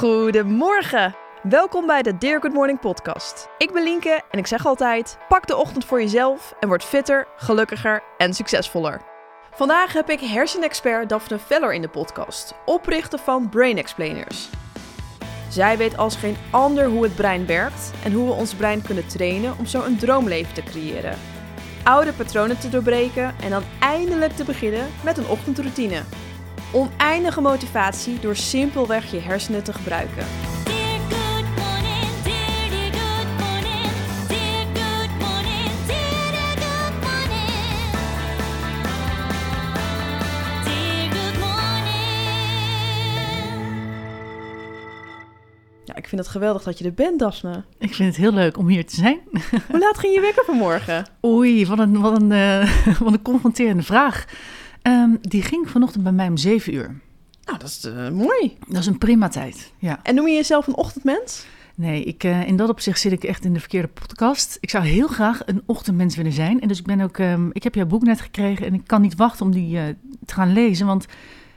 Goedemorgen. Welkom bij de Dear Good Morning podcast. Ik ben Lienke en ik zeg altijd: pak de ochtend voor jezelf en word fitter, gelukkiger en succesvoller. Vandaag heb ik hersenexpert Daphne Veller in de podcast, oprichter van Brain Explainers. Zij weet als geen ander hoe het brein werkt en hoe we ons brein kunnen trainen om zo een droomleven te creëren. Oude patronen te doorbreken en dan eindelijk te beginnen met een ochtendroutine. Oneindige motivatie door simpelweg je hersenen te gebruiken. Ik vind het geweldig dat je er bent, Daphne. Ik vind het heel leuk om hier te zijn. Hoe laat ging je wekker vanmorgen? Oei, wat een, wat een, eh, wat een confronterende vraag. Ehm, die ging vanochtend bij mij om 7 uur. Nou, dat is eh, mooi. Dat is een prima tijd. Ja. En noem je jezelf een ochtendmens? Nee, ik, eh, in dat opzicht zit ik echt in de verkeerde podcast. Ik zou heel graag een ochtendmens willen zijn. En dus ik ben ook, ehm, ik heb jouw boek net gekregen en ik kan niet wachten om die eh, te gaan lezen. Want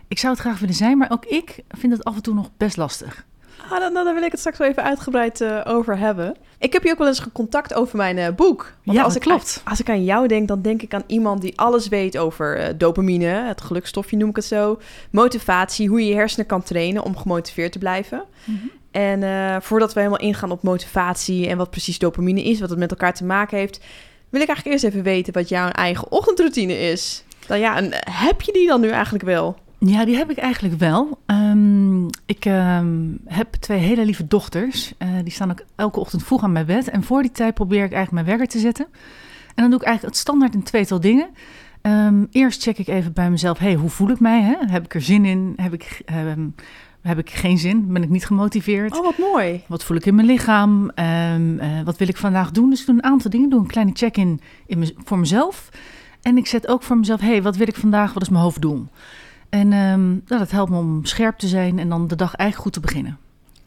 ik zou het graag willen zijn, maar ook ik vind het af en toe nog best lastig. Ah, dan, dan wil ik het straks wel even uitgebreid eh, over hebben. Ik heb je ook wel eens gecontact over mijn eh, boek. Ja, als ik, klopt. Als ik aan jou denk, dan denk ik aan iemand die alles weet over eh, dopamine, het gelukstofje noem ik het zo. Motivatie, hoe je je hersenen kan trainen om gemotiveerd te blijven. En eh, voordat we helemaal ingaan op motivatie en wat precies dopamine is, wat het met elkaar te maken heeft, wil ik eigenlijk eerst even weten wat jouw eigen ochtendroutine is. Nou ja, en heb je die dan nu eigenlijk wel? Ja, die heb ik eigenlijk wel. Ehm, ik ehm, heb twee hele lieve dochters. Eh, die staan ook elke ochtend vroeg aan mijn bed. En voor die tijd probeer ik eigenlijk mijn wekker te zetten. En dan doe ik eigenlijk het standaard een tweetal dingen. Ehm, eerst check ik even bij mezelf, hey, hoe voel ik mij? Hè? Heb ik er zin in? Heb ik, heb ik geen zin? Ben ik niet gemotiveerd? Oh, wat mooi. Wat voel ik in mijn lichaam? Eh, wat wil ik vandaag doen? Dus ik doe een aantal dingen. Doe een kleine check-in in mez- voor mezelf. En ik zet ook voor mezelf, hey, wat wil ik vandaag? Wat is mijn hoofddoel? En ehm, nou, dat helpt me om scherp te zijn en dan de dag eigenlijk goed te beginnen.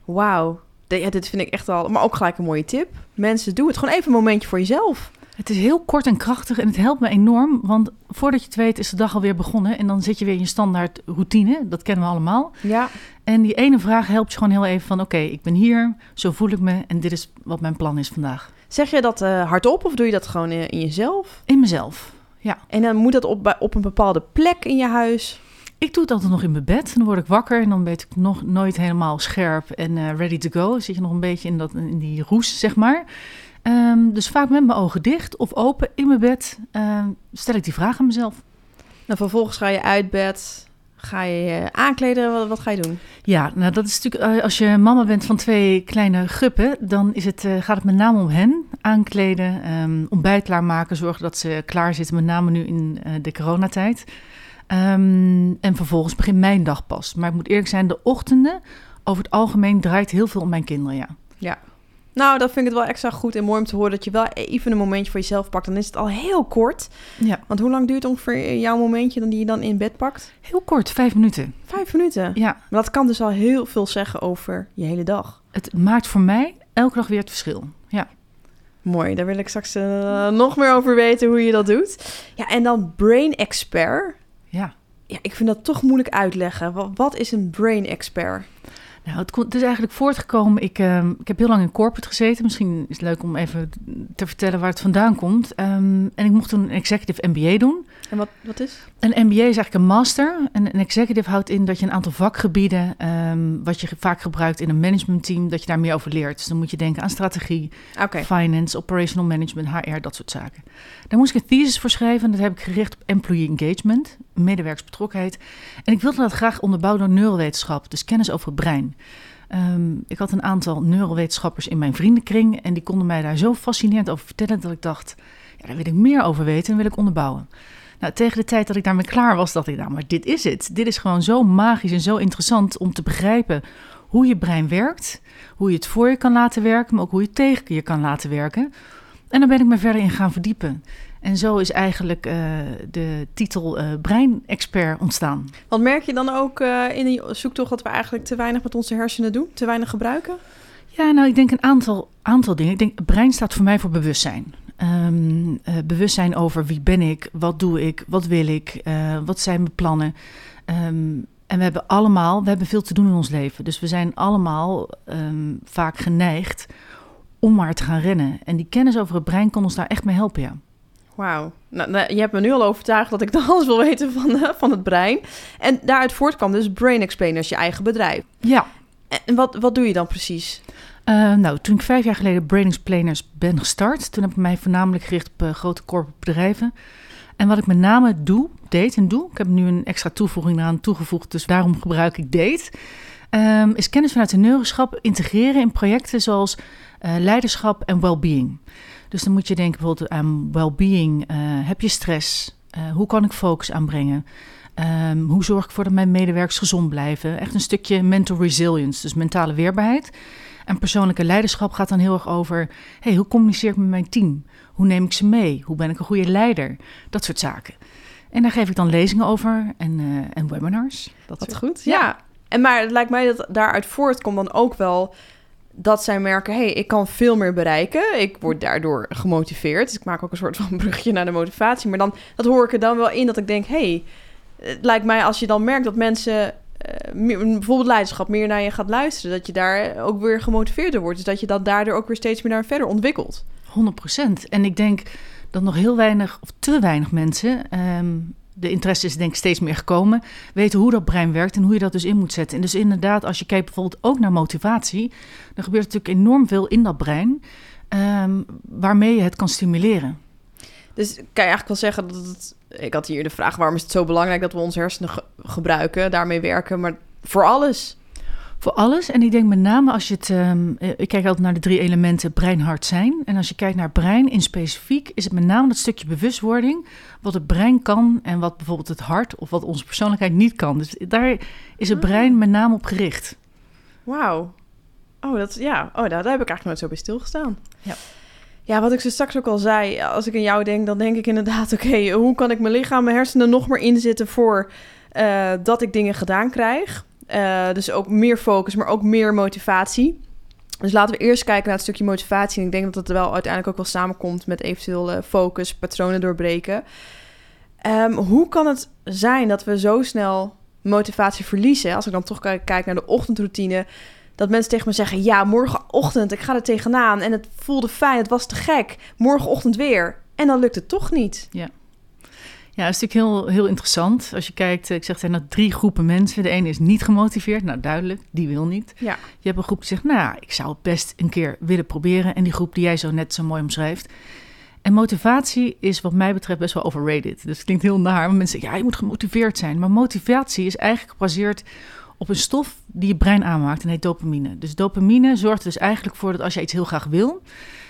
Wauw. Ja, dit vind ik echt al, maar ook gelijk een mooie tip. Mensen, doe het gewoon even een momentje voor jezelf. Het is heel kort en krachtig en het helpt me enorm. Want voordat je het weet is de dag alweer begonnen. En dan zit je weer in je standaard routine. Dat kennen we allemaal. Ja, En die ene vraag helpt je gewoon heel even van... oké, ik ben hier, zo voel ik me en dit is wat mijn plan is vandaag. zeg je dat eh, hardop of doe je dat gewoon in, in jezelf? In mezelf. Ja, En dan moet dat op, op een bepaalde plek in je huis. Ik doe het altijd nog in mijn bed. Dan word ik wakker en dan weet ik nog nooit helemaal scherp en eh, ready to go. Dan zit je nog een beetje in, dat, in die roes, zeg maar. Ehm, dus vaak met mijn ogen dicht of open in mijn bed ehm, stel ik die vraag aan mezelf. Nou, vervolgens ga je uit bed, ga je je aankleden. Wat, wat ga je doen? Ja, nou dat is natuurlijk, eh, als je mama bent van twee kleine guppen, dan is het, eh, gaat het met name om hen. Aankleden, ehm, ontbijt klaarmaken, zorgen dat ze klaar zitten, met name nu in de coronatijd. Ehm, en vervolgens begint mijn dag pas. Maar ik moet eerlijk zijn, de ochtenden over het algemeen draait heel veel om mijn kinderen, ja. Nou, dat vind ik het wel extra goed en mooi om te horen dat je wel even een momentje voor jezelf pakt. Dan is het al heel kort. Ja, Want hoe lang duurt ongeveer jouw momentje dan die je dan in bed pakt? heel kort, vijf minuten. Vijf minuten. Ja, Maar dat kan dus al heel veel zeggen over je hele dag. het maakt voor mij elke dag weer het verschil. Ja. Mooi, daar wil ik straks eh, nog meer over weten hoe je dat doet. Ja, en dan Brain Expert. Ja. Ja, ik vind dat toch moeilijk uitleggen. Wat, wat is een Brain Expert? Nou, het, kon- het is eigenlijk voortgekomen. Ik, ehm, ik heb heel lang in corporate gezeten. Misschien is het leuk om even te vertellen waar het vandaan komt. Ehm, en ik mocht toen een executive MBA doen. En wat, wat is? Een MBA is eigenlijk een master. En een executive houdt in dat je een aantal vakgebieden, ehm, wat je vaak gebruikt in een managementteam, dat je daar meer over leert. Dus dan moet je denken aan strategie, finance, operational management, HR, dat soort zaken. Daar moest ik een thesis voor schrijven. En dat heb ik gericht op employee engagement, medewerksbetrokkenheid. En ik wilde dat graag onderbouwen door neurowetenschap, dus kennis over het brein. Ehm, ik had een aantal neurowetenschappers in mijn vriendenkring en die konden mij daar zo fascinerend over vertellen dat ik dacht, ja, daar wil ik meer over weten en wil ik onderbouwen. Nou, tegen de tijd dat ik daarmee klaar was, dacht ik, nou, maar dit is het. Dit is gewoon zo magisch en zo interessant om te begrijpen hoe je brein werkt, hoe je het voor je kan laten werken, maar ook hoe je het tegen je kan laten werken. En daar ben ik me verder in gaan verdiepen. En zo is eigenlijk eh, de titel eh breinexpert ontstaan. Want merk je dan ook eh, in die zoektocht dat we eigenlijk te weinig met onze hersenen doen? Te weinig gebruiken? Ja, nou, ik denk een aantal, aantal dingen. Ik denk, brein staat voor mij voor bewustzijn. Ehm, eh, bewustzijn over wie ben ik, wat doe ik, wat wil ik, wat zijn mijn plannen. Ehm, En we hebben allemaal, we hebben veel te doen in ons leven. Dus we zijn allemaal ehm, vaak geneigd om maar te gaan rennen. En die kennis over het brein kan ons daar echt mee helpen, ja. Wauw. Nou, nou, je hebt me nu al overtuigd dat ik dan alles wil weten van, eh, van het brein. En daaruit voortkwam dus Brain Explainers, je eigen bedrijf. Ja, En wat, wat doe je dan precies? Eh, nou, toen ik vijf jaar geleden Brain Explainers ben gestart, toen heb ik mij voornamelijk gericht op eh, grote corporate bedrijven. En wat ik met name doe, deed en doe, ik heb nu een extra toevoeging eraan toegevoegd, dus daarom gebruik ik date, ehm, is kennis vanuit de neuroschap integreren in projecten zoals leiderschap en well-being. Dus dan moet je denken bijvoorbeeld aan well-being. eh, heb je stress? Eh, hoe kan ik focus aanbrengen? Ehm, hoe zorg ik ervoor dat mijn medewerkers gezond blijven? Echt een stukje mental resilience, dus mentale weerbaarheid. En persoonlijke leiderschap gaat dan heel erg over: hey, hoe communiceer ik met mijn team? Hoe neem ik ze mee? Hoe ben ik een goede leider? Dat soort zaken. En daar geef ik dan lezingen over en, eh, en webinars. Dat soort- goed. Ja. En maar het lijkt mij dat daaruit voortkomt dan ook wel dat zij merken: hé, hey, ik kan veel meer bereiken. Ik word daardoor gemotiveerd. Dus ik maak ook een soort van brugje naar de motivatie. Maar dan dat hoor ik er dan wel in dat ik denk: hé, hey, het lijkt mij als je dan merkt dat mensen. eh, bijvoorbeeld leiderschap meer naar je gaat luisteren, dat je daar ook weer gemotiveerd door wordt. Dus dat je dat daardoor ook weer steeds meer naar verder ontwikkelt. 100%. En ik denk dat nog heel weinig, of te weinig mensen, ehm, de interesse is denk ik steeds meer gekomen, weten hoe dat brein werkt en hoe je dat dus in moet zetten. En dus inderdaad, als je kijkt bijvoorbeeld ook naar motivatie, dan gebeurt natuurlijk enorm veel in dat brein, ehm, waarmee je het kan stimuleren. Dus kan je eigenlijk wel zeggen dat het... Ik had hier de vraag, waarom is het zo belangrijk dat we onze hersenen ge- gebruiken, daarmee werken, maar voor alles. Voor alles. En ik denk met name als je het. ehm, eh, ik kijk altijd naar de drie elementen brein, hart, zijn. En als je kijkt naar brein in specifiek, is het met name dat stukje bewustwording. Wat het brein kan en wat bijvoorbeeld het hart of wat onze persoonlijkheid niet kan. Dus daar is het Ah. brein met name op gericht. Wauw. Oh, dat, ja. oh daar, daar heb ik eigenlijk nooit zo bij stilgestaan. Ja. Ja, wat ik zo straks ook al zei, als ik aan jou denk, dan denk ik inderdaad, oké, hoe kan ik mijn lichaam, mijn hersenen nog meer inzetten voor eh, dat ik dingen gedaan krijg? Eh, dus ook meer focus, maar ook meer motivatie. Dus laten we eerst kijken naar het stukje motivatie. En ik denk dat het wel uiteindelijk ook wel samenkomt met eventueel eh, focus, patronen doorbreken. Ehm, hoe kan het zijn dat we zo snel motivatie verliezen? Als ik dan toch kijk naar de ochtendroutine, dat mensen tegen me zeggen: Ja, morgenochtend, ik ga er tegenaan. En het voelde fijn, het was te gek. Morgenochtend weer. En dan lukt het toch niet. Ja, dat is natuurlijk heel, heel interessant. Als je kijkt, eh, ik zeg, er zijn er drie groepen mensen. De ene is niet gemotiveerd. Nou, duidelijk, die wil niet. Ja. Je hebt een groep die zegt, nou, ja, ik zou het best een keer willen proberen. En die groep die jij zo net zo mooi omschrijft. En motivatie is wat mij betreft best wel overrated. Dus het klinkt heel naar, maar mensen zeggen, ja, je moet gemotiveerd zijn. Maar motivatie is eigenlijk gebaseerd op een stof die je brein aanmaakt en heet dopamine. Dus dopamine zorgt er dus eigenlijk voor dat als je iets heel graag wil...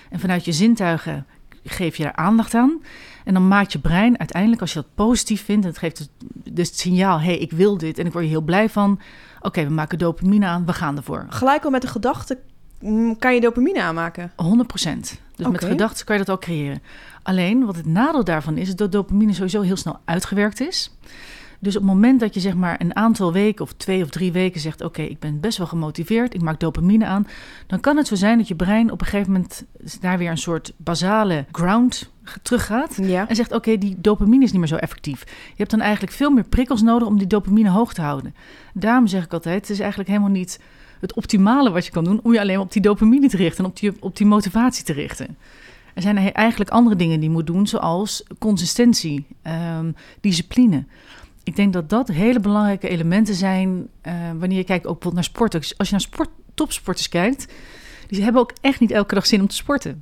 en vanuit je zintuigen geef je daar aandacht aan... en dan maakt je brein uiteindelijk, als je dat positief vindt... en het geeft dus- dus het signaal, hé, hey, ik wil dit en ik word je heel blij van... oké, we maken dopamine aan, we gaan ervoor. Gelijk al met de gedachte mm, kan je dopamine aanmaken. 100 procent. Dus met gedachten kan je dat ook creëren. Alleen, wat het nadeel daarvan is, is dat dopamine sowieso heel snel uitgewerkt is. Dus op het moment dat je zeg maar een aantal weken of twee of drie weken zegt... oké, ik ben best wel gemotiveerd, ik maak dopamine aan... dan kan het zo zijn dat je brein op een gegeven moment... daar weer een soort basale ground teruggaat... Ja. en zegt, oké, die dopamine is niet meer zo effectief. Je hebt dan eigenlijk veel meer prikkels nodig om die dopamine hoog te houden. Daarom zeg ik altijd, het is eigenlijk helemaal niet het optimale wat je kan doen... om je alleen op die dopamine te richten en op die, op die motivatie te richten. Er zijn eigenlijk andere dingen die je moet doen, zoals consistentie, ehm, discipline. Ik denk dat dat hele belangrijke elementen zijn eh, wanneer je kijkt ook naar sporten. Als je naar sport, topsporters kijkt, die hebben ook echt niet elke dag zin om te sporten.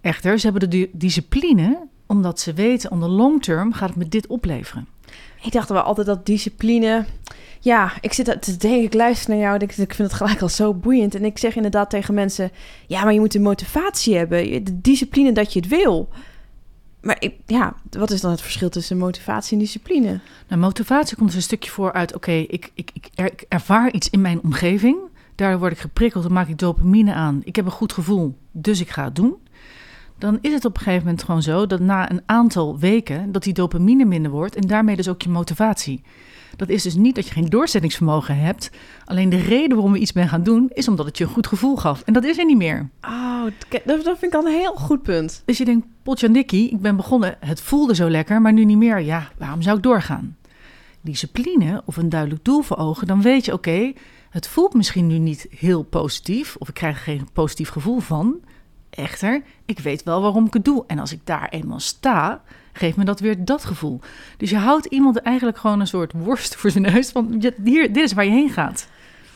Echter, ze hebben de di- discipline omdat ze weten, on the long term gaat het me dit opleveren. Ik dacht wel altijd dat discipline... Ja, ik zit te denken, ik luister naar jou en ik, ik vind het gelijk al zo boeiend. En ik zeg inderdaad tegen mensen... Ja, maar je moet de motivatie hebben. De discipline dat je het wil. Maar ik, ja, wat is dan het verschil tussen motivatie en discipline? Nou, motivatie komt er een stukje voor uit, oké, ik, ik, ik, ik ervaar iets in mijn omgeving. Daardoor word ik geprikkeld, dan maak ik dopamine aan. Ik heb een goed gevoel, dus ik ga het doen. Dan is het op een gegeven moment gewoon zo dat na een aantal weken... dat die dopamine minder wordt en daarmee dus ook je motivatie. Dat is dus niet dat je geen doorzettingsvermogen hebt. Alleen de reden waarom we iets bent gaan doen... is omdat het je een goed gevoel gaf. En dat is er niet meer. Oh, dat, vind ik al een heel goed punt. Dus je denkt, potjandikkie, ik ben begonnen, het voelde zo lekker, maar nu niet meer. Ja, waarom zou ik doorgaan? discipline of een duidelijk doel voor ogen, dan weet je, oké, het voelt misschien nu niet heel positief, of ik krijg er geen positief gevoel van. Echter, ik weet wel waarom ik het doe. En als ik daar eenmaal sta, geeft me dat weer dat gevoel. Dus je houdt iemand eigenlijk gewoon een soort worst voor zijn neus ja, hier, dit is waar je heen gaat.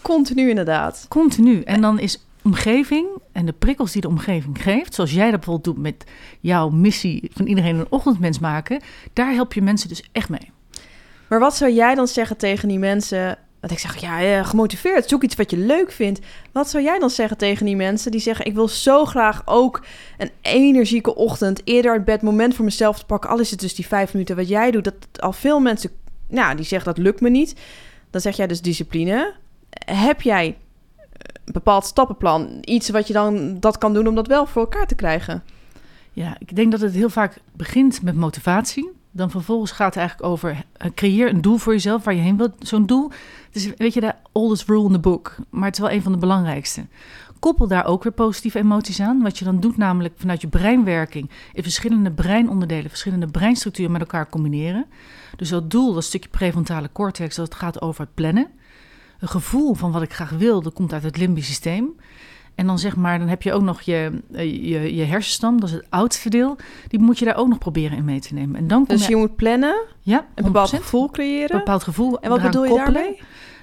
Continu inderdaad. Continu. En dan is omgeving en de prikkels die de omgeving geeft, zoals jij dat bijvoorbeeld doet met jouw missie van iedereen een ochtendmens maken, daar help je mensen dus echt mee. Maar wat zou jij dan zeggen tegen die mensen? Dat ik zeg, ja, eh, gemotiveerd, zoek iets wat je leuk vindt. Wat zou jij dan zeggen tegen die mensen die zeggen: Ik wil zo graag ook een energieke ochtend, eerder uit bed, moment voor mezelf te pakken. Al is het dus die vijf minuten wat jij doet. Dat al veel mensen, nou, die zeggen dat lukt me niet. Dan zeg jij dus discipline. Heb jij een bepaald stappenplan? Iets wat je dan dat kan doen om dat wel voor elkaar te krijgen? Ja, ik denk dat het heel vaak begint met motivatie. Dan vervolgens gaat het eigenlijk over eh, creëer een doel voor jezelf waar je heen wilt. Zo'n doel, het is weet je de oldest rule in the book, maar het is wel een van de belangrijkste. Koppel daar ook weer positieve emoties aan. Wat je dan doet, namelijk vanuit je breinwerking in verschillende breinonderdelen, verschillende breinstructuren met elkaar combineren. Dus dat doel, dat stukje prefrontale cortex, dat gaat over het plannen. Een gevoel van wat ik graag wil, dat komt uit het limbisch systeem. En dan zeg maar, dan heb je ook nog je, eh, je, je hersenstam, dat is het oudste deel. Die moet je daar ook nog proberen in mee te nemen. En dan Dus je moet plannen, ja, een bepaald 100%, gevoel een creëren. bepaald gevoel. En wat bedoel je koppelen. daarmee?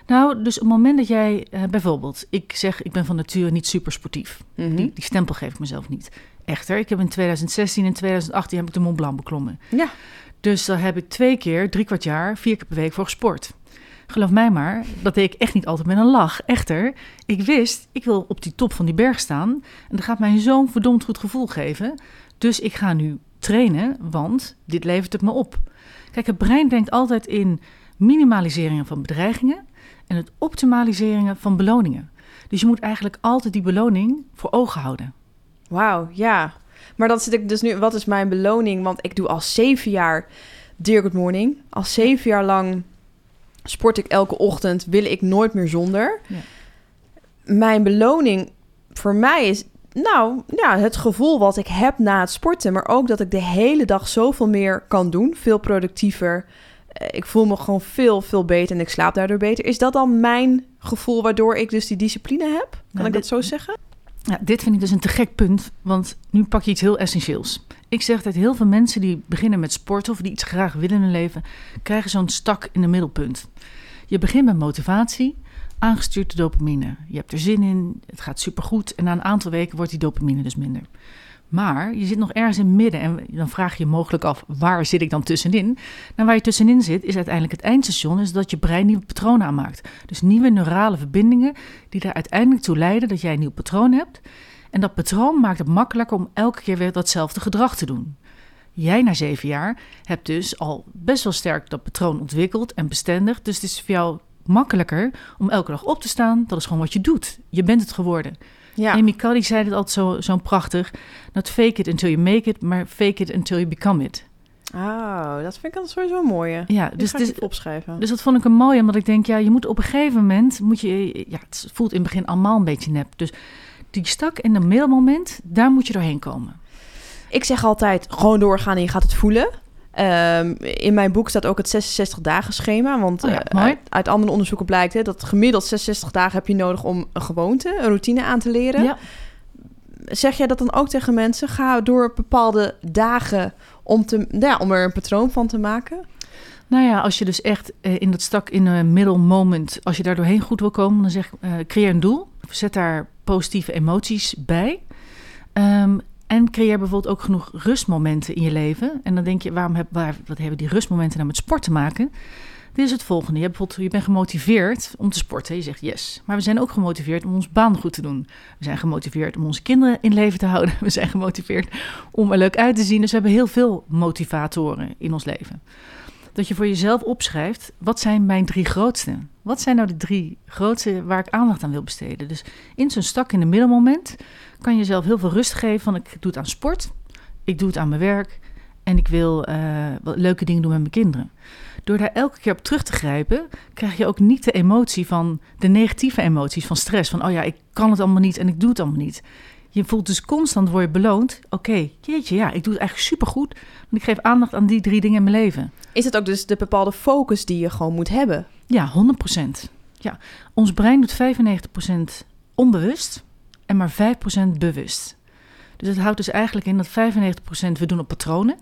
Nou, dus op het moment dat jij eh, bijvoorbeeld, ik zeg, ik ben van nature niet super sportief. Mhm. Die, die stempel geef ik mezelf niet. Echter, ik heb in 2016 en 2018 heb ik de Mont Blanc beklommen. Ja. Dus daar heb ik twee keer, drie kwart jaar, vier keer per week voor gesport. Geloof mij maar, dat deed ik echt niet altijd met een lach. Echter, ik wist, ik wil op die top van die berg staan. En dat gaat mij zo'n verdomd goed gevoel geven. Dus ik ga nu trainen, want dit levert het me op. Kijk, het brein denkt altijd in minimaliseringen van bedreigingen en het optimaliseringen van beloningen. Dus je moet eigenlijk altijd die beloning voor ogen houden. Wauw, ja. Maar dan zit ik dus nu, wat is mijn beloning? Want ik doe al zeven jaar Dear Good Morning. Al zeven jaar lang sport ik elke ochtend, wil ik nooit meer zonder. Ja. Mijn beloning voor mij is, nou, ja, het gevoel wat ik heb na het sporten. Maar ook dat ik de hele dag zoveel meer kan doen. Veel productiever. Eh, Ik voel me gewoon veel, veel beter en ik slaap daardoor beter. Is dat dan mijn gevoel waardoor ik dus die discipline heb? Kan Nou, ik dat dit- zo zeggen? Ja, dit vind ik dus een te gek punt, want nu pak je iets heel essentieels. Ik zeg dat heel veel mensen die beginnen met sporten of die iets graag willen in hun leven, krijgen zo'n stak in de middelpunt. Je begint met motivatie, aangestuurd door dopamine. Je hebt er zin in, het gaat supergoed en na een aantal weken wordt die dopamine dus minder. Maar je zit nog ergens in het midden en dan vraag je je mogelijk af, waar zit ik dan tussenin? Nou, waar je tussenin zit is uiteindelijk het eindstation, is dat je brein nieuwe patronen aanmaakt. Dus nieuwe neurale verbindingen die er uiteindelijk toe leiden dat jij een nieuw patroon hebt. En dat patroon maakt het makkelijker om elke keer weer datzelfde gedrag te doen. Jij na zeven jaar hebt dus al best wel sterk dat patroon ontwikkeld en bestendig. Dus het is voor jou makkelijker om elke dag op te staan. Dat is gewoon wat je doet. Je bent het geworden. Ja. Amy Cuddy zei het altijd zo, zo prachtig. Not fake it until you make it, maar fake it until you become it. Oh, dat vind ik altijd sowieso een mooie. Ja, Dus dus, opschrijven. dus dat vond ik een mooi, omdat ik denk, ja, je moet op een gegeven moment, moet je, ja, het voelt in het begin allemaal een beetje nep. Dus die stak in het middelmoment, daar moet je doorheen komen. Ik zeg altijd, gewoon doorgaan en je gaat het voelen. Ehm, in mijn boek staat ook het 66 dagen schema. Want Oh ja, eh, uit, uit andere onderzoeken blijkt hè, dat gemiddeld 66 dagen heb je nodig om een gewoonte, een routine aan te leren. Ja, Zeg jij dat dan ook tegen mensen? Ga door bepaalde dagen om, te, ja, om er een patroon van te maken? Nou ja, als je dus echt eh, in dat stak in een middle moment, als je daar doorheen goed wil komen, dan zeg ik, eh, creëer een doel. Zet daar positieve emoties bij. Ehm, en creëer bijvoorbeeld ook genoeg rustmomenten in je leven. En dan denk je, waarom heb, waar, wat hebben die rustmomenten nou met sport te maken? Dit is het volgende. Je, bijvoorbeeld, je bent gemotiveerd om te sporten. Je zegt yes. Maar we zijn ook gemotiveerd om ons baan goed te doen. We zijn gemotiveerd om onze kinderen in leven te houden. We zijn gemotiveerd om er leuk uit te zien. Dus we hebben heel veel motivatoren in ons leven dat je voor jezelf opschrijft: wat zijn mijn drie grootste? Wat zijn nou de drie grootste waar ik aandacht aan wil besteden? Dus in zo'n stak in een middelmoment kan je jezelf heel veel rust geven van ik doe het aan sport, ik doe het aan mijn werk en ik wil eh, leuke dingen doen met mijn kinderen. Door daar elke keer op terug te grijpen, krijg je ook niet de emotie van de negatieve emoties van stress. Van oh ja, ik kan het allemaal niet en ik doe het allemaal niet. Je voelt dus constant, word je beloond. Oké, jeetje, ja, ik doe het eigenlijk supergoed. Want ik geef aandacht aan die drie dingen in mijn leven. Is het ook dus de bepaalde focus die je gewoon moet hebben? Ja, 100%. Ja, ons brein doet 95% onbewust en maar 5% bewust. Dus het houdt dus eigenlijk in dat 95% we doen op patronen.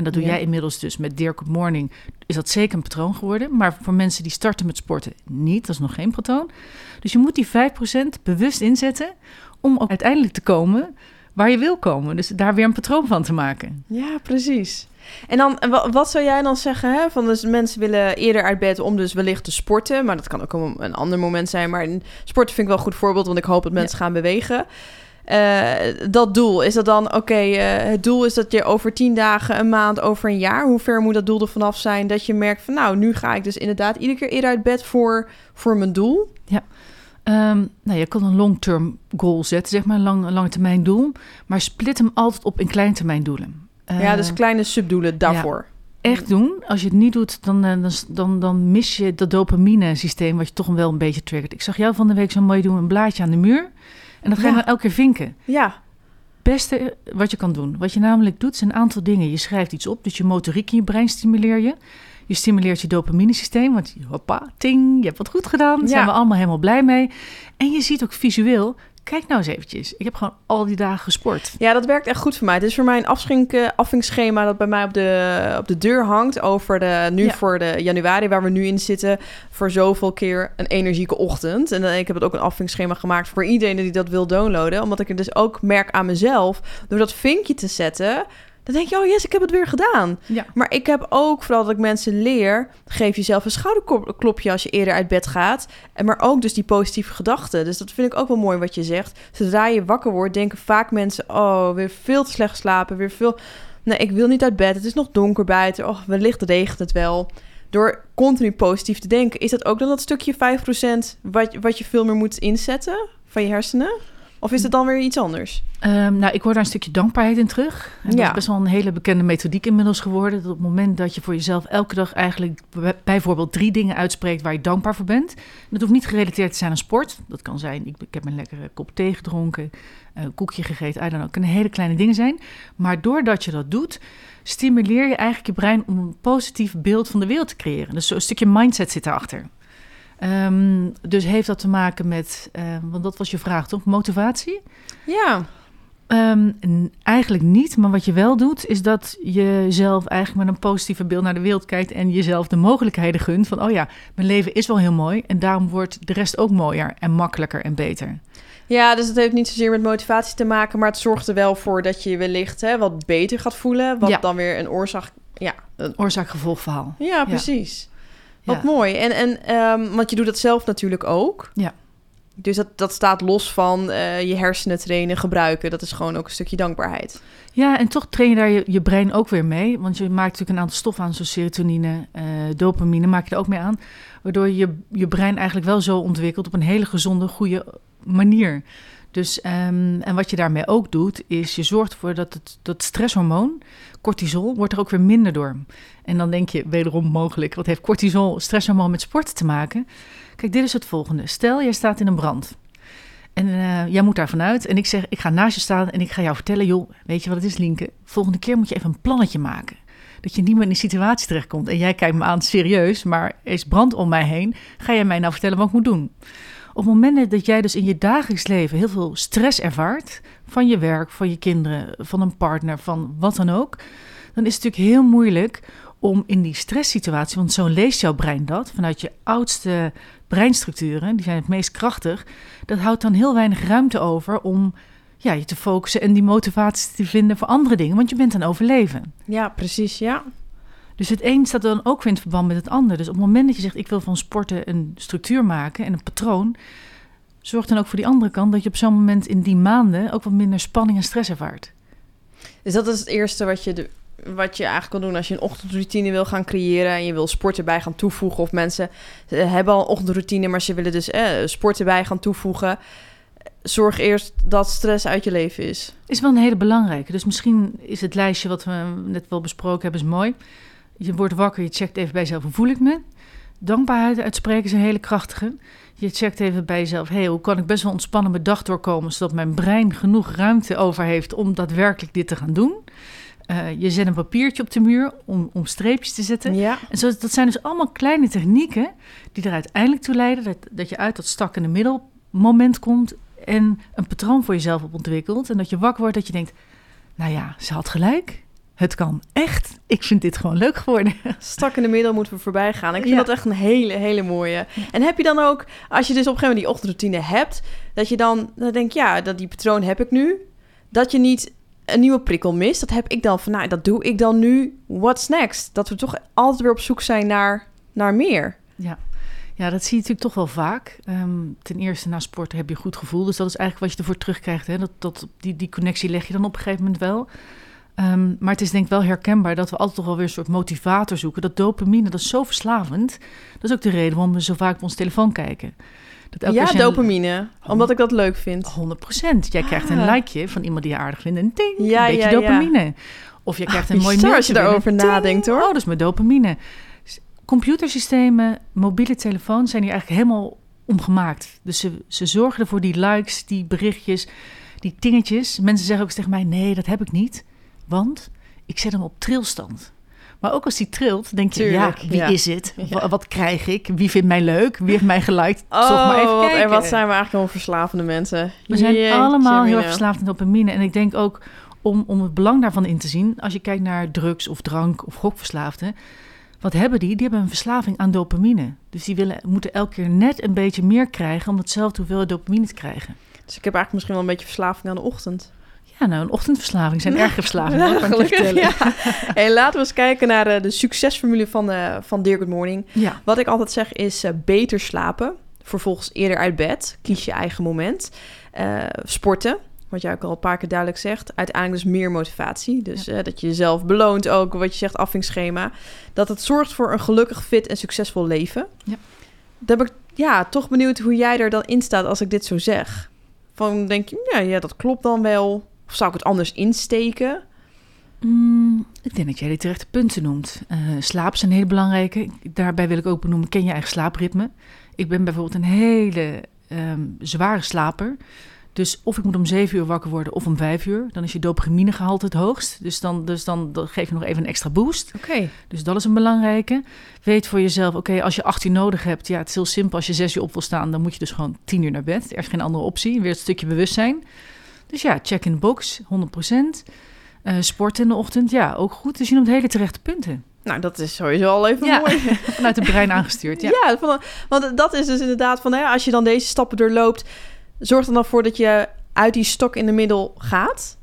En dat doe Ja. jij inmiddels dus met Good Morning. Is dat zeker een patroon geworden. Maar voor mensen die starten met sporten niet. Dat is nog geen patroon. Dus je moet die 5% bewust inzetten om ook uiteindelijk te komen waar je wil komen. Dus daar weer een patroon van te maken. Ja, precies. En dan, wat zou jij dan zeggen? Hè? Van dus mensen willen eerder uit bed om dus wellicht te sporten. Maar dat kan ook een, een ander moment zijn. Maar sporten vind ik wel een goed voorbeeld, want ik hoop dat mensen gaan bewegen. Eh, dat doel, is dat dan, oké, eh, het doel is dat je over tien dagen, een maand, over een jaar, hoe ver moet dat doel er vanaf zijn dat je merkt van, nou, nu ga ik dus inderdaad iedere keer eerder uit bed voor, voor mijn doel. Ehm, nou, je kan een long-term goal zetten, zeg maar, een lang, lange termijn doel. Maar split hem altijd op in kleine termijn doelen. ja, Eh, dus kleine subdoelen daarvoor. echt doen. Als je het niet doet, dan, dan, dan, dan mis je dat dopamine-systeem... wat je toch wel een beetje triggert. Ik zag jou van de week zo mooi doen, een blaadje aan de muur. En dat ga je dan elke keer vinken. Ja, beste wat je kan doen. Wat je namelijk doet, zijn een aantal dingen. Je schrijft iets op, dus je motoriek in je brein stimuleer je. Je stimuleert je dopamine-systeem, want hoppa, ting, je hebt wat goed gedaan. Daar Ja. zijn we allemaal helemaal blij mee. En je ziet ook visueel, kijk nou eens eventjes. Ik heb gewoon al die dagen gesport. Ja, dat werkt echt goed voor mij. Het is voor mij een afschink, eh, afvingsschema dat bij mij op de, op de deur hangt. Over de, nu Ja. voor de januari, waar we nu in zitten. Voor zoveel keer een energieke ochtend. En dan, ik heb het ook een afvingsschema gemaakt voor iedereen die dat wil downloaden. Omdat ik het dus ook merk aan mezelf. Door dat vinkje te zetten, dan denk je, oh yes, ik heb het weer gedaan. Ja. Maar ik heb ook, vooral dat ik mensen leer, geef jezelf een schouderklopje als je eerder uit bed gaat. En maar ook dus die positieve gedachten. Dus dat vind ik ook wel mooi wat je zegt. Zodra je wakker wordt, denken vaak mensen, oh, weer veel te slecht geslapen, weer veel... Nee, ik wil niet uit bed, het is nog donker buiten, oh, wellicht regent het wel. Door continu positief te denken, is dat ook dan dat stukje 5% wat, wat je veel meer moet inzetten van je hersenen? Of is het dan weer iets anders? Ehm, nou, ik hoor daar een stukje dankbaarheid in terug. En dat Ja. is best wel een hele bekende methodiek inmiddels geworden. Dat op het moment dat je voor jezelf elke dag eigenlijk bij- bijvoorbeeld drie dingen uitspreekt waar je dankbaar voor bent. Dat hoeft niet gerelateerd te zijn aan sport. Dat kan zijn, ik, ik heb een lekkere kop thee gedronken, een koekje gegeten, I don't know. Het kunnen hele kleine dingen zijn. Maar doordat je dat doet, stimuleer je eigenlijk je brein om een positief beeld van de wereld te creëren. Dus zo'n stukje mindset zit daarachter. Ehm, dus heeft dat te maken met, ehm, want dat was je vraag toch, motivatie? Ja, Ehm, eigenlijk niet, maar wat je wel doet, is dat je zelf eigenlijk met een positieve beeld naar de wereld kijkt en jezelf de mogelijkheden gunt van, oh ja, mijn leven is wel heel mooi en daarom wordt de rest ook mooier en makkelijker en beter. Ja, dus het heeft niet zozeer met motivatie te maken, maar het zorgt er wel voor dat je je wellicht hè, wat beter gaat voelen. Wat Ja. dan weer een oorzaak. Ja, een- Oorzaak-gevolgverhaal. ja precies. Wat Ja. mooi. En, en ehm, want je doet dat zelf natuurlijk ook. Ja. Dus dat, dat staat los van eh, je hersenen trainen, gebruiken. Dat is gewoon ook een stukje dankbaarheid. Ja, en toch train je daar je, je brein ook weer mee. Want je maakt natuurlijk een aantal stoffen aan, zoals serotonine, eh, dopamine, maak je er ook mee aan. Waardoor je je brein eigenlijk wel zo ontwikkelt op een hele gezonde, goede manier. Dus, ehm, en wat je daarmee ook doet, is je zorgt ervoor dat het dat stresshormoon, cortisol, wordt er ook weer minder door. En dan denk je, wederom mogelijk, wat heeft cortisol, stresshormoon met sport te maken? Kijk, dit is het volgende. Stel, jij staat in een brand. En eh, jij moet daar vanuit. En ik zeg, ik ga naast je staan en ik ga jou vertellen... joh, weet je wat het is, Linke? Volgende keer moet je even een plannetje maken. Dat je niet meer in die situatie terechtkomt. En jij kijkt me aan, serieus, maar er is brand om mij heen. Ga jij mij nou vertellen wat ik moet doen? Op momenten dat jij dus in je dagelijks leven heel veel stress ervaart... van je werk, van je kinderen, van een partner, van wat dan ook... dan is het natuurlijk heel moeilijk om in die stresssituatie... want zo leest jouw brein dat, vanuit je oudste breinstructuren... die zijn het meest krachtig... dat houdt dan heel weinig ruimte over om ja, je te focussen... en die motivatie te vinden voor andere dingen, want je bent aan overleven. Ja, precies. Ja. Dus het een staat dan ook weer in verband met het ander. Dus op het moment dat je zegt, ik wil van sporten een structuur maken en een patroon... zorg dan ook voor die andere kant dat je op zo'n moment in die maanden... ook wat minder spanning en stress ervaart. Dus dat is het eerste wat je, de, wat je eigenlijk kan doen als je een ochtendroutine wil gaan creëren en je wil sport erbij gaan toevoegen. Of mensen hebben al een ochtendroutine, maar ze willen dus eh, sport erbij gaan toevoegen. Zorg eerst dat stress uit je leven is. Is wel een hele belangrijke. Dus misschien is het lijstje wat we net wel besproken hebben, is mooi. Je wordt wakker, je checkt even bij jezelf, hoe voel ik me? Dankbaarheid uitspreken is een hele krachtige. Je checkt even bij jezelf, hey, hoe kan ik best wel ontspannen mijn dag doorkomen, zodat mijn brein genoeg ruimte over heeft om daadwerkelijk dit te gaan doen. Eh, je zet een papiertje op de muur om, om streepjes te zetten. Ja. En zo, dat zijn dus allemaal kleine technieken die er uiteindelijk toe leiden dat, dat je uit dat stak in de middelmoment komt en een patroon voor jezelf op ontwikkelt. En dat je wakker wordt dat je denkt, nou ja, ze had gelijk. Het kan echt. Ik vind dit gewoon leuk geworden. Stak in de middel moeten we voorbij gaan. Ik vind Ja. dat echt een hele, hele mooie. En heb je dan ook, als je dus op een gegeven moment die ochtendroutine hebt, dat je dan, dan denk ja, dat die patroon heb ik nu. Dat je niet een nieuwe prikkel mist. Dat heb ik dan van, nou, dat doe ik dan nu. What's next? Dat we toch altijd weer op zoek zijn naar, naar meer. Ja. ja, dat zie je natuurlijk toch wel vaak. Ehm, ten eerste na sport heb je goed gevoel. Dus dat is eigenlijk wat je ervoor terugkrijgt. Hè? Dat, dat, die, die connectie leg je dan op een gegeven moment wel. Ehm, maar het is denk ik wel herkenbaar dat we altijd toch wel weer een soort motivator zoeken. Dat dopamine, dat is zo verslavend. Dat is ook de reden waarom we zo vaak op ons telefoon kijken. Dat elke ja, een- dopamine. Omdat ik dat leuk vind. 100%. Jij krijgt een Ah. likeje van iemand die je aardig vindt. En ding, Ja, een beetje ja, ja. dopamine. Of je krijgt een mooi mailtje als je daarover nadenkt, hoor. Oh, dat is mijn dopamine. Computersystemen, mobiele telefoons zijn hier eigenlijk helemaal omgemaakt. Dus ze, ze zorgen ervoor die likes, die berichtjes, die dingetjes. Mensen zeggen ook eens tegen mij, nee, dat heb ik niet. Want ik zet hem op trilstand. Maar ook als die trilt, denk je, Tuurlijk, ja, wie ja. is het? Ja. Wat krijg ik? Wie vindt mij leuk? Wie heeft mij geliked? Oh, maar even wat, kijken. en wat zijn we eigenlijk gewoon verslavende mensen. We zijn Jeetje, allemaal heel erg verslaafd aan dopamine. En ik denk ook om, om het belang daarvan in te zien, als je kijkt naar drugs of drank of gokverslaafden, wat hebben die? Die hebben een verslaving aan dopamine. Dus die willen, moeten elke keer net een beetje meer krijgen om hetzelfde hoeveelheid dopamine te krijgen. Dus ik heb eigenlijk misschien wel een beetje verslaving aan de ochtend. Ja, nou, een ochtendverslaving zijn erge verslavingen. hoor, kan je vertellen. ja. Hey, laten we eens kijken naar de, de succesformule van, eh van Dear Good Morning. Ja. Wat ik altijd zeg is eh, beter slapen. Vervolgens eerder uit bed. Kies je eigen moment. Eh, sporten. Wat jij ook al een paar keer duidelijk zegt. Uiteindelijk dus meer motivatie. Dus eh, dat je jezelf beloont ook. Wat je zegt, afvingsschema. Dat het zorgt voor een gelukkig, fit en succesvol leven. Ja. Dan ben ik ja, toch benieuwd hoe jij er dan in staat als ik dit zo zeg. Van denk je, ja, ja dat klopt dan wel. Of zou ik het anders insteken? Mm, ik denk dat jij de terechte punten noemt. Eh, slaap is een hele belangrijke. Daarbij wil ik ook benoemen, ken je eigen slaapritme. Ik ben bijvoorbeeld een hele ehm, zware slaper. Dus of ik moet om zeven uur wakker worden of om vijf uur. Dan is je dopaminegehalte het hoogst. Dus dan, dus dan, geef je nog even een extra boost. Oké. Dus dat is een belangrijke. Weet voor jezelf, oké, als je 18 nodig hebt... ja, het is heel simpel. Als je zes uur op wil staan, dan moet je dus gewoon 10 uur naar bed. Er is geen andere optie. Weer het stukje bewustzijn. Dus ja, check in de box, 100% Eh sport in de ochtend, ja, ook goed. Dus je noemt hele terechte punten. Nou, dat is sowieso al even Ja. mooi. Vanuit het brein aangestuurd, ja. Ja, van, want dat is dus inderdaad van, hè, als je dan deze stappen doorloopt, zorgt er dan voor dat je uit die stok in de middel gaat?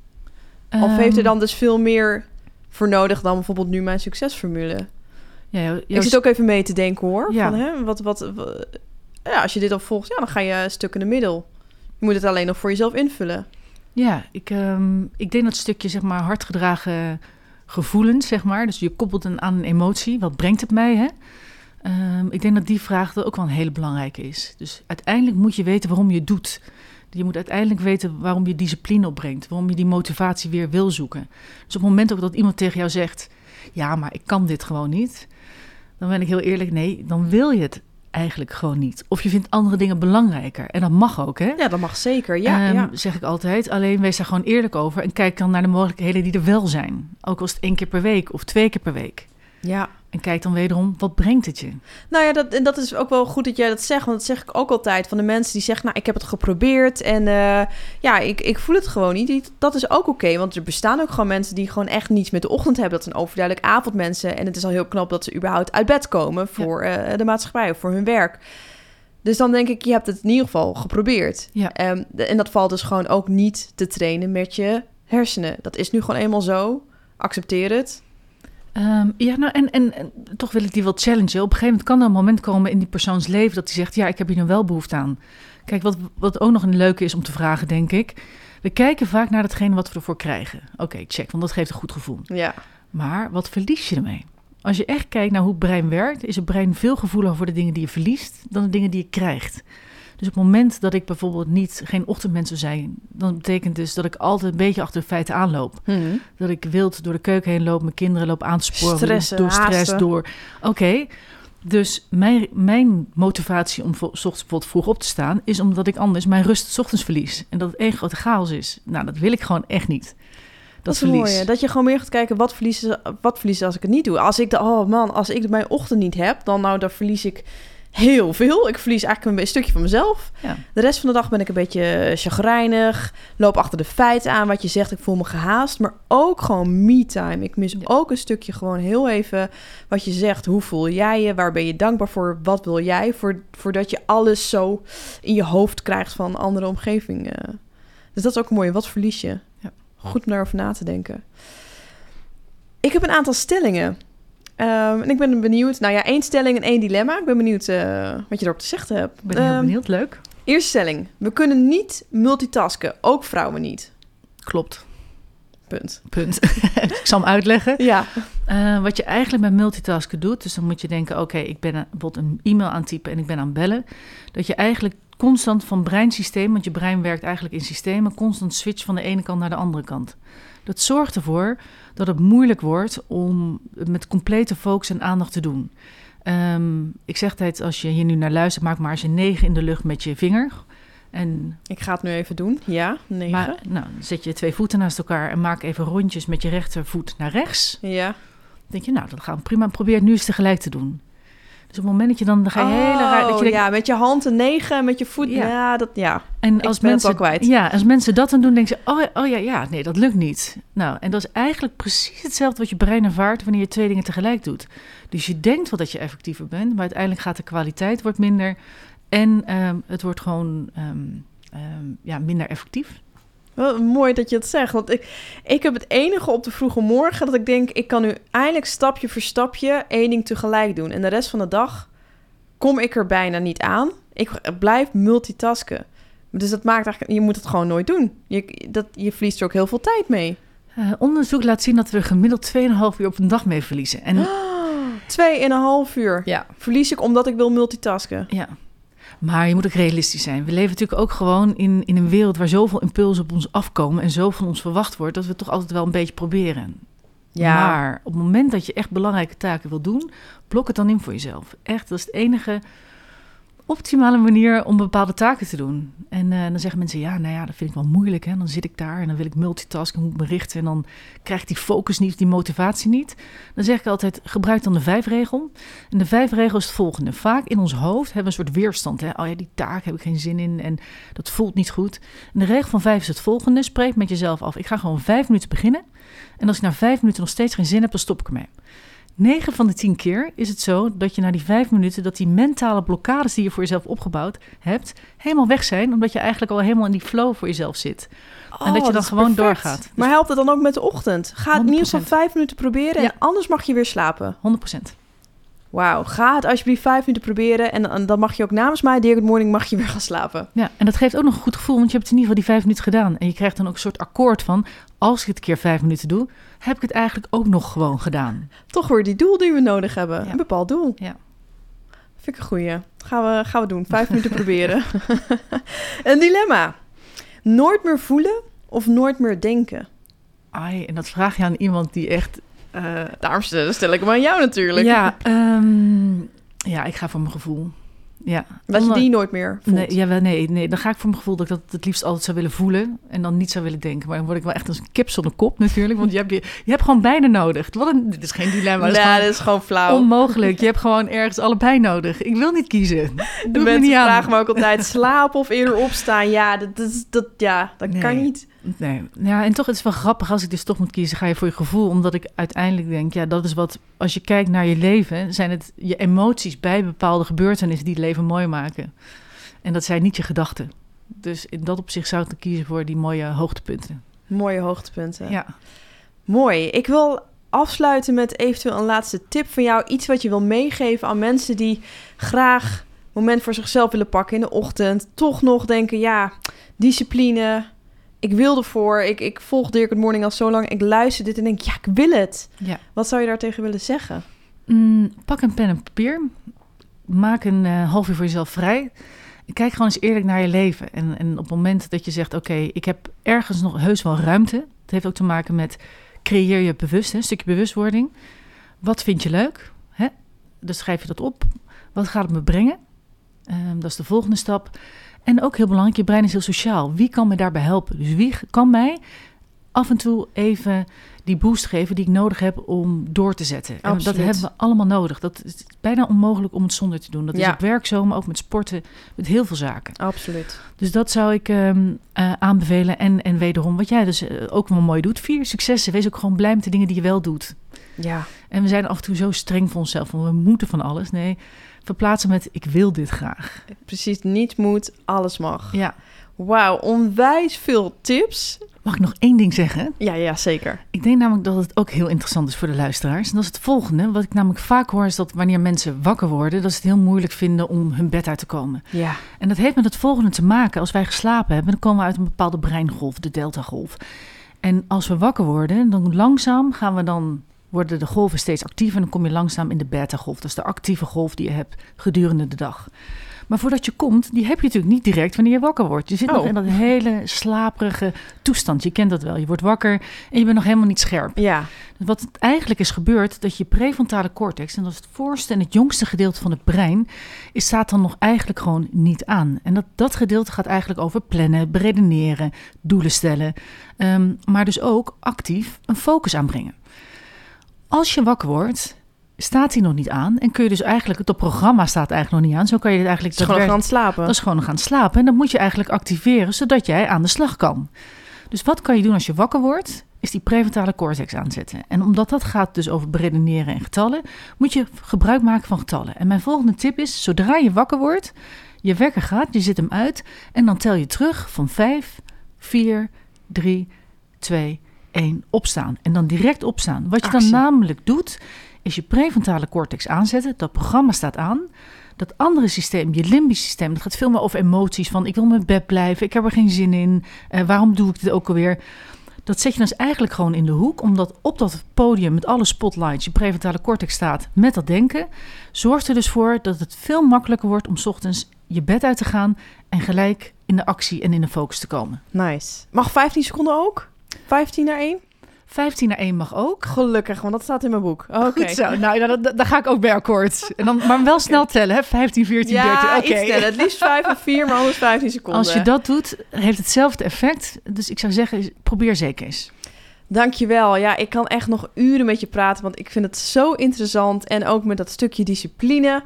Of heeft er Ehm, dan dus veel meer voor nodig dan bijvoorbeeld nu mijn succesformule? Ja, jou- Ik zit ook even mee te denken hoor. Ja. Van, hè, wat, wat, wa- ja, als je dit dan volgt, ja, dan ga je een stuk in de middel. Je moet het alleen nog voor jezelf invullen. Ja, ik, ehm, ik denk dat stukje, zeg maar, hardgedragen gevoelens, zeg maar. Dus je koppelt een aan een emotie. Wat brengt het mij, hè? Ehm, ik denk dat die vraag ook wel een hele belangrijke is. Dus uiteindelijk moet je weten waarom je het doet. Je moet uiteindelijk weten waarom je discipline opbrengt. Waarom je die motivatie weer wil zoeken. Dus op het moment ook dat iemand tegen jou zegt... ja, maar ik kan dit gewoon niet. Dan ben ik heel eerlijk, nee, dan wil je het eigenlijk gewoon niet. Of je vindt andere dingen belangrijker. En dat mag ook, hè? Ja, dat mag zeker. Ja, Ehm, ja. Zeg ik altijd. Alleen wees daar gewoon eerlijk over. En kijk dan naar de mogelijkheden die er wel zijn. Ook als het één keer per week of twee keer per week. Ja. En kijk dan wederom, wat brengt het je? Nou ja, dat, en dat is ook wel goed dat jij dat zegt. Want dat zeg ik ook altijd van de mensen die zeggen... nou, ik heb het geprobeerd en eh, ja, ik, ik voel het gewoon niet. Dat is ook oké, want er bestaan ook gewoon mensen... die gewoon echt niets met de ochtend hebben. Dat zijn overduidelijk avondmensen. En het is al heel knap dat ze überhaupt uit bed komen... voor eh, de maatschappij of voor hun werk. Dus dan denk ik, je hebt het in ieder geval geprobeerd. Ja. Ehm, de- en dat valt dus gewoon ook niet te trainen met je hersenen. Dat is nu gewoon eenmaal zo. Accepteer het. Ehm, ja, nou, en, en, en toch wil ik die wel challengen. Op een gegeven moment kan er een moment komen in die persoons leven dat hij zegt: Ja, ik heb hier nu wel behoefte aan. Kijk, wat, wat ook nog een leuke is om te vragen, denk ik. We kijken vaak naar datgene wat we ervoor krijgen. Oké, check, want dat geeft een goed gevoel. Ja. Maar wat verlies je ermee? Als je echt kijkt naar hoe het brein werkt, is het brein veel gevoeliger voor de dingen die je verliest dan de dingen die je krijgt. Dus op het moment dat ik bijvoorbeeld niet geen ochtendmens zou zijn, dan betekent dus dat ik altijd een beetje achter de feiten aanloop. Mhm. Dat ik wild door de keuken heen loop, mijn kinderen loop aan te sporen, Stressen, door stress, haasten. door. Oké, Dus mijn, mijn motivatie om ochtends bijvoorbeeld vroeg op te staan... is omdat ik anders mijn rust 's ochtends verlies. En dat het één grote chaos is. Nou, dat wil ik gewoon echt niet. Dat, Dat is verlies. mooi. Dat je gewoon meer gaat kijken, wat verliezen, wat verliezen als ik het niet doe. Als ik de, oh man, als ik mijn ochtend niet heb, dan nou, dan verlies ik heel veel. Ik verlies eigenlijk een stukje van mezelf. Ja. De rest van de dag ben ik een beetje chagrijnig. Loop achter de feiten aan wat je zegt. Ik voel me gehaast. Maar ook gewoon me-time. Ik mis Ja. ook een stukje gewoon heel even wat je zegt. Hoe voel jij je? Waar ben je dankbaar voor? Wat wil jij? Voor, voordat je alles zo in je hoofd krijgt van andere omgeving. eh. Dus dat is ook mooi. Wat verlies je? Ja. Goed om daarover na te denken. Ik heb een aantal stellingen. Ehm, en ik ben benieuwd. Nou ja, één stelling en één dilemma. Ik ben benieuwd eh, wat je erop te zeggen hebt. Ik ben heel Ehm, benieuwd. Leuk. Eerste stelling. We kunnen niet multitasken. Ook vrouwen niet. Klopt. Punt. Punt. ik zal hem uitleggen. Ja. Eh, wat je eigenlijk met multitasken doet, dus dan moet je denken: oké, ik ben een- bijvoorbeeld een e-mail aan het typen en ik ben aan het bellen. Dat je eigenlijk constant van breinsysteem, want je brein werkt eigenlijk in systemen, constant switcht van de ene kant naar de andere kant. Dat zorgt ervoor dat het moeilijk wordt om met complete focus en aandacht te doen. Ehm, ik zeg altijd, als je hier nu naar luistert, maak maar eens een 9 in de lucht met je vinger. En Ik ga het nu even doen. Ja, negen. maar, nou, dan zet je twee voeten naast elkaar en maak even rondjes met je rechtervoet naar rechts Ja. denk je, nou, dat gaan we prima. Probeer het nu eens tegelijk te doen. Op het moment dat je dan, dan ga je hele raar... Dat je Oh, denkt, ja, met je hand een negen, met je voet. Ja. Ja, dat, ja. en ik als ben het mensen, kwijt. Ja, als mensen dat dan doen, denken ze, oh, oh ja, ja, nee, dat lukt niet. Nou, en dat is eigenlijk precies hetzelfde wat je brein ervaart wanneer je twee dingen tegelijk doet. Dus je denkt wel dat je effectiever bent, maar uiteindelijk gaat de kwaliteit wordt minder en ehm, het wordt gewoon ehm, ehm, ja, minder effectief. Wel mooi dat je het zegt. Want ik, ik heb het enige op de vroege morgen dat ik denk... ik kan nu eindelijk stapje voor stapje één ding tegelijk doen. En de rest van de dag kom ik er bijna niet aan. Ik blijf multitasken. Dus dat maakt eigenlijk... Je moet het gewoon nooit doen. Je, dat, je verliest er ook heel veel tijd mee. Eh, onderzoek laat zien dat we gemiddeld 2,5 uur op een dag mee verliezen. En Twee en een half uur ja, verlies ik omdat ik wil multitasken. Ja. Maar je moet ook realistisch zijn. We leven natuurlijk ook gewoon in, in een wereld waar zoveel impulsen op ons afkomen en zoveel van ons verwacht wordt, dat we het toch altijd wel een beetje proberen. Maar op het moment dat je echt belangrijke taken wil doen, blok het dan in voor jezelf. Echt, dat is de enige optimale manier om bepaalde taken te doen. En eh, dan zeggen mensen, ja, nou ja, dat vind ik wel moeilijk. Hè? Dan zit ik daar en dan wil ik multitasken, moet ik me richten... en dan krijg ik die focus niet, die motivatie niet. Dan zeg ik altijd, gebruik dan de vijfregel. En de vijfregel is het volgende. Vaak in ons hoofd hebben we een soort weerstand. Hè? Oh ja, die taak heb ik geen zin in en dat voelt niet goed. En de regel van vijf is het volgende. Spreek met jezelf af. Ik ga gewoon vijf minuten beginnen. En als ik na vijf minuten nog steeds geen zin heb, dan stop ik ermee. 9 van de 10 keer is het zo dat je na die vijf minuten, dat die mentale blokkades die je voor jezelf opgebouwd hebt, helemaal weg zijn, omdat je eigenlijk al helemaal in die flow voor jezelf zit. en dat je Oh, dan gewoon perfect. doorgaat. Dus Maar helpt het dan ook met de ochtend? Ga het 100%. vijf minuten proberen Ja. en anders mag je weer slapen. 100%. Wauw, ga het alsjeblieft vijf minuten proberen en dan- dan mag je ook namens mij, Dear Good Morning, mag je weer gaan slapen. Ja, en dat geeft ook nog een goed gevoel, want je hebt in ieder geval die vijf minuten gedaan. En je krijgt dan ook een soort akkoord van, als ik het een keer vijf minuten doe, heb ik het eigenlijk ook nog gewoon gedaan. Toch weer die doel die we nodig hebben. Ja. Een bepaald doel. Ja. Vind ik een goeie. Gaan we, gaan we doen. Vijf minuten proberen. een dilemma. Nooit meer voelen of nooit meer denken? Ai, en dat vraag je aan iemand die echt... eh, Daarom stel stel ik hem aan jou natuurlijk. ja, ehm, ja, ik ga voor mijn gevoel. Ja. Dat je die nooit meer voelt. Nee, ja, wel, nee, nee, dan ga ik voor mijn gevoel dat ik dat het liefst altijd zou willen voelen en dan niet zou willen denken. Maar dan word ik wel echt als een kip zonder kop natuurlijk, want je hebt, je, je hebt gewoon beide nodig. Wat een, dit is geen dilemma, dat is Nou, gewoon dat is gewoon flauw. onmogelijk. Je hebt gewoon ergens allebei nodig. Ik wil niet kiezen. de Doe me mensen niet aan. vragen me ook altijd slapen of eerder opstaan. Ja, dat, dat, is- dat, ja, dat Nee. kan niet. Nee, ja, en toch het is wel grappig als ik dus toch moet kiezen, ga je voor je gevoel, omdat ik uiteindelijk denk, ja, dat is wat, als je kijkt naar je leven, zijn het je emoties bij bepaalde gebeurtenissen die het leven mooi maken. En dat zijn niet je gedachten. Dus in dat opzicht zou ik dan kiezen voor die mooie hoogtepunten. Mooie hoogtepunten. Ja. Mooi. Ik wil afsluiten met eventueel een laatste tip van jou. Iets wat je wil meegeven aan mensen die graag moment voor zichzelf willen pakken in de ochtend. Toch nog denken, ja, discipline. Ik wil ervoor. Ik, ik volg Dirk het Morning al zo lang. Ik luister dit en denk, ja, ik wil het. Ja. Wat zou je daar tegen willen zeggen? Mm, pak een pen en papier. Maak een eh, half uur voor jezelf vrij. Kijk gewoon eens eerlijk naar je leven. En, en op het moment dat je zegt: Oké, ik heb ergens nog heus wel ruimte. Het heeft ook te maken met creëer je bewust, hè, een stukje bewustwording. Wat vind je leuk? Hè? dan schrijf je dat op. Wat gaat het me brengen? Ehm, dat is de volgende stap. En ook heel belangrijk, je brein is heel sociaal. Wie kan me daarbij helpen? Dus wie kan mij af en toe even die boost geven die ik nodig heb om door te zetten? En dat Absoluut. hebben we allemaal nodig. Dat is bijna onmogelijk om het zonder te doen. Dat is op werk zo, maar ook met sporten, met heel veel zaken. Absoluut. Dus dat zou ik ehm, eh, aanbevelen. En, en wederom, wat jij dus eh, ook wel mooi doet. Vier successen. Wees ook gewoon blij met de dingen die je wel doet. Ja. En we zijn af en toe zo streng voor onszelf. Van we moeten van alles. Nee, verplaatsen met ik wil dit graag. Precies, niet moet, alles mag. Ja. Wauw, onwijs veel tips. Mag ik nog één ding zeggen? Ja, ja, zeker. Ik denk namelijk dat het ook heel interessant is voor de luisteraars. En dat is het volgende. Wat ik namelijk vaak hoor is dat wanneer mensen wakker worden... dat ze het heel moeilijk vinden om hun bed uit te komen. Ja. En dat heeft met het volgende te maken. Als wij geslapen hebben, dan komen we uit een bepaalde breingolf, de deltagolf. En als we wakker worden, dan langzaam gaan we dan... worden de golven steeds actiever en dan kom je langzaam in de beta-golf. Dat is de actieve golf die je hebt gedurende de dag. Maar voordat je komt, die heb je natuurlijk niet direct wanneer je wakker wordt. Je zit nog Oh. in dat hele slaperige toestand. Je kent dat wel. Je wordt wakker en je bent nog helemaal niet scherp. Ja. Dus wat eigenlijk is gebeurd, dat je prefrontale cortex, en dat is het voorste en het jongste gedeelte van het brein, is, staat dan nog eigenlijk gewoon niet aan. En dat, dat gedeelte gaat eigenlijk over plannen, beredeneren, doelen stellen, ehm, maar dus ook actief een focus aanbrengen. Als je wakker wordt, staat hij nog niet aan en kun je dus eigenlijk, het programma staat eigenlijk nog niet aan, zo kan je het eigenlijk Het is gewoon gaan slapen. dat is gewoon gaan slapen. En dat moet je eigenlijk activeren, zodat jij aan de slag kan. Dus wat kan je doen als je wakker wordt? Is die prefrontale cortex aanzetten. En omdat dat gaat dus over beredeneren en getallen, moet je gebruik maken van getallen. En mijn volgende tip is, zodra je wakker wordt, je wekker gaat, je zet hem uit en dan tel je terug van 5, 4, 3, 2, 1, opstaan. En dan direct opstaan. Wat je Actie. dan namelijk doet, is je prefrontale cortex aanzetten. Dat programma staat aan. Dat andere systeem, je limbisch systeem, dat gaat veel meer over emoties. Van ik wil in mijn bed blijven, ik heb er geen zin in. eh, waarom doe ik dit ook alweer? Dat zet je dus eigenlijk gewoon in de hoek, omdat op dat podium met alle spotlights je prefrontale cortex staat met dat denken. Zorgt er dus voor dat het veel makkelijker wordt om 's ochtends je bed uit te gaan en gelijk in de actie en in de focus te komen. Nice. Mag 15 seconden ook? 15 naar 1? 15 naar 1 mag ook. Gelukkig, want dat staat in mijn boek. Oké. Goed zo. Nou, daar ga ik ook bij akkoord. En dan, maar wel snel tellen, hè? 15, 14, Ja, 13. Oké. sneller. Het liefst 5 en 4, maar anders 15 seconden. Als je dat doet, heeft hetzelfde effect. Dus ik zou zeggen, probeer zeker eens. Dankjewel. Ja, ik kan echt nog uren met je praten, want ik vind het zo interessant. En ook met dat stukje discipline.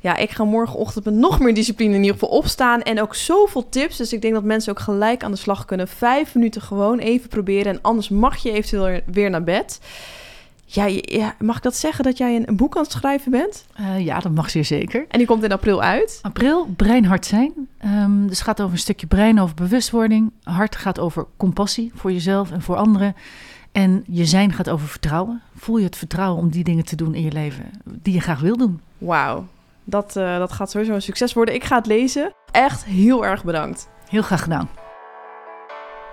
Ja, ik ga morgenochtend met nog meer discipline in ieder geval opstaan. En ook zoveel tips. Dus ik denk dat mensen ook gelijk aan de slag kunnen. Vijf minuten gewoon even proberen. En anders mag je eventueel weer naar bed. Ja, mag ik dat zeggen dat jij een, een boek aan het schrijven bent? Eh, ja, dat mag zeer zeker. En die komt in april uit. April, brein hart zijn. Ehm, dus het gaat over een stukje brein, over bewustwording. Hart gaat over compassie voor jezelf en voor anderen. En je zijn gaat over vertrouwen. Voel je het vertrouwen om die dingen te doen in je leven die je graag wil doen. Wauw. Dat, eh, dat gaat sowieso een succes worden. Ik ga het lezen. Echt heel erg bedankt. Heel graag gedaan.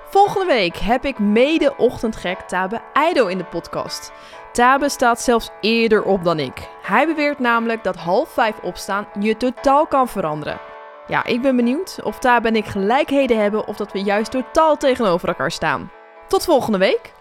Volgende week heb ik mede-ochtendgek Tabe Eido in de podcast. Tabe staat zelfs eerder op dan ik. Hij beweert namelijk dat half vijf opstaan je totaal kan veranderen. Ja, ik ben benieuwd of Tabe en ik gelijkheden hebben of dat we juist totaal tegenover elkaar staan. Tot volgende week.